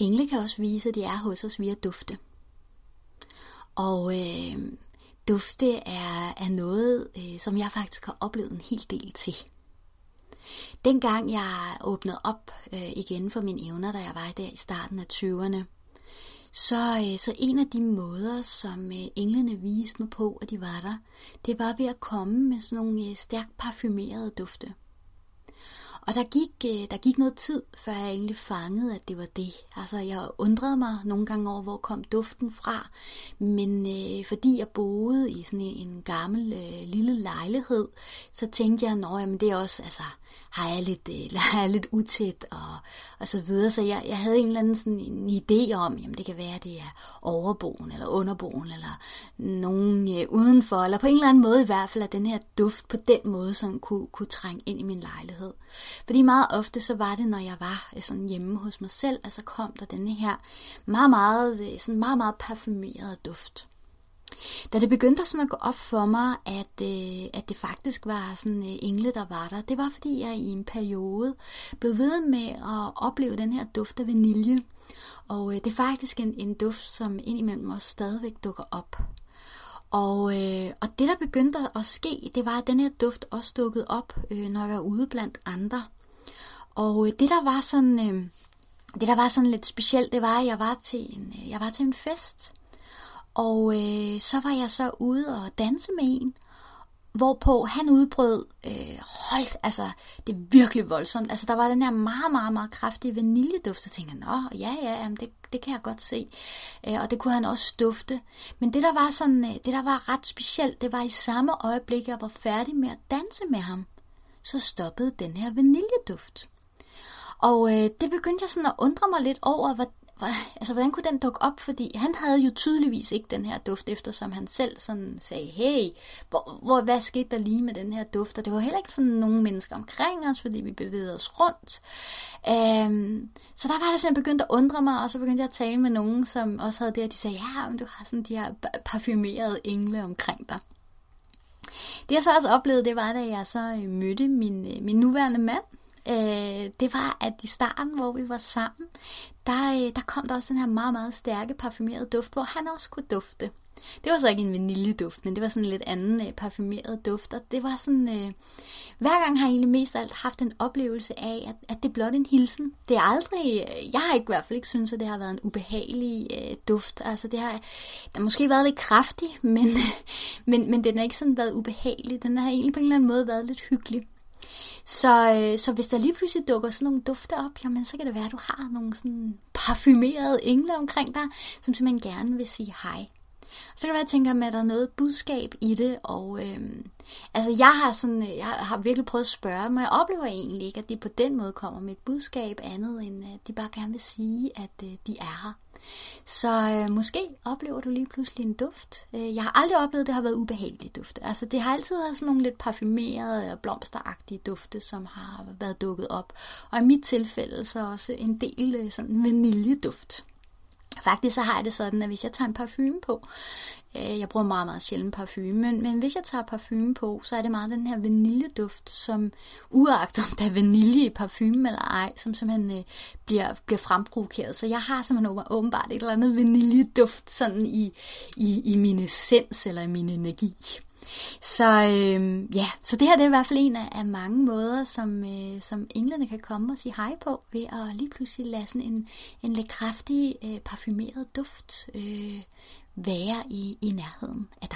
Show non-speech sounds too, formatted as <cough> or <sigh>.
engle kan også vise, at de er hos os via dufte. Og øh, dufte er, er noget, øh, som jeg faktisk har oplevet en hel del til. Dengang jeg åbnede op øh, igen for mine evner, da jeg var der i starten af 20'erne, så, øh, så en af de måder, som øh, englene viste mig på, at de var der, det var ved at komme med sådan nogle øh, stærkt parfumerede dufte. Og der gik, øh, der gik noget tid, før jeg egentlig fangede, at det var det. Altså, jeg undrede mig nogle gange over, hvor kom duften fra. Men øh, fordi jeg boede i sådan en, en gammel øh, lille lejlighed, så tænkte jeg, at det er også, altså, har jeg lidt, øh, <laughs> har jeg lidt utæt og, og så videre. Så jeg, jeg havde en eller anden sådan en idé om, jamen det kan være, at det er overboen eller underboen eller nogen øh, udenfor, eller på en eller anden måde i hvert fald, at den her duft på den måde sådan kunne, kunne trænge ind i min lejlighed. Fordi meget ofte så var det, når jeg var øh, sådan hjemme hos mig selv, at så kom der denne her meget, meget, øh, sådan meget, meget parfumerede duft. Da det begyndte sådan at gå op for mig, at, øh, at det faktisk var sådan øh, engle, der var der, det var fordi jeg i en periode blev ved med at opleve den her duft af vanilje. Og øh, det er faktisk en, en duft, som indimellem også stadigvæk dukker op. Og, øh, og det, der begyndte at ske, det var, at den her duft også dukkede op, øh, når jeg var ude blandt andre. Og øh, det, der var sådan... Øh, det, der var sådan lidt specielt, det var, at jeg var til en, øh, jeg var til en fest. Og øh, så var jeg så ude og danse med en, hvorpå han udbrød, øh, holdt, altså det er virkelig voldsomt. Altså der var den her meget, meget, meget kraftige vaniljeduft, så tænkte jeg, nå, ja, ja, jamen, det, det kan jeg godt se. Øh, og det kunne han også dufte. Men det der var sådan, øh, det der var ret specielt, det var i samme øjeblik, jeg var færdig med at danse med ham, så stoppede den her vaniljeduft. Og øh, det begyndte jeg sådan at undre mig lidt over, hvad, altså, hvordan kunne den dukke op? Fordi han havde jo tydeligvis ikke den her duft, eftersom han selv sådan sagde, hey, hvor, hvor, hvad skete der lige med den her duft? Og det var heller ikke sådan nogen mennesker omkring os, fordi vi bevægede os rundt. Øhm, så der var det sådan, begyndt at undre mig, og så begyndte jeg at tale med nogen, som også havde det, og de sagde, ja, men du har sådan de her parfumerede engle omkring dig. Det jeg så også oplevede, det var, da jeg så øh, mødte min, øh, min nuværende mand, øh, det var, at i starten, hvor vi var sammen, der, øh, der kom der også den her meget, meget stærke parfumerede duft, hvor han også kunne dufte. Det var så ikke en vaniljeduft, men det var sådan en lidt anden øh, parfumeret duft, og det var sådan, øh, hver gang har jeg egentlig mest af alt haft en oplevelse af, at, at det er blot en hilsen. Det er aldrig, øh, jeg har ikke, i hvert fald ikke synes, at det har været en ubehagelig øh, duft, altså det har, den har måske været lidt kraftig, <laughs> men, men, men den har ikke sådan været ubehagelig, den har egentlig på en eller anden måde været lidt hyggelig. Så, øh, så hvis der lige pludselig dukker sådan nogle dufte op, jamen så kan det være, at du har nogle sådan parfumerede engle omkring dig, som simpelthen gerne vil sige hej. Så kan det være, at jeg tænker, at der er noget budskab i det, og øhm, altså jeg har, sådan, øh, jeg har virkelig prøvet at spørge, men jeg oplever egentlig ikke, at de på den måde kommer med et budskab andet, end at de bare gerne vil sige, at øh, de er her. Så øh, måske oplever du lige pludselig en duft. Øh, jeg har aldrig oplevet, at det har været ubehagelige dufte. Altså det har altid været sådan nogle lidt parfumerede og blomsteragtige dufte, som har været dukket op. Og i mit tilfælde så også en del øh, sådan vaniljeduft. Faktisk så har jeg det sådan, at hvis jeg tager en parfume på, øh, jeg bruger meget, meget sjældent parfume, men, men hvis jeg tager parfume på, så er det meget den her vaniljeduft, som uagtet om der er vanilje i parfume eller ej, som simpelthen øh, bliver, bliver fremprovokeret. Så jeg har simpelthen åbenbart et eller andet vaniljeduft sådan i, i, i min essens eller i min energi. Så øh, ja, så det her det er i hvert fald en af, af mange måder, som, øh, som englene kan komme og sige hej på, ved at lige pludselig lade sådan en, en lidt kraftig øh, parfumeret duft øh, være i, i nærheden af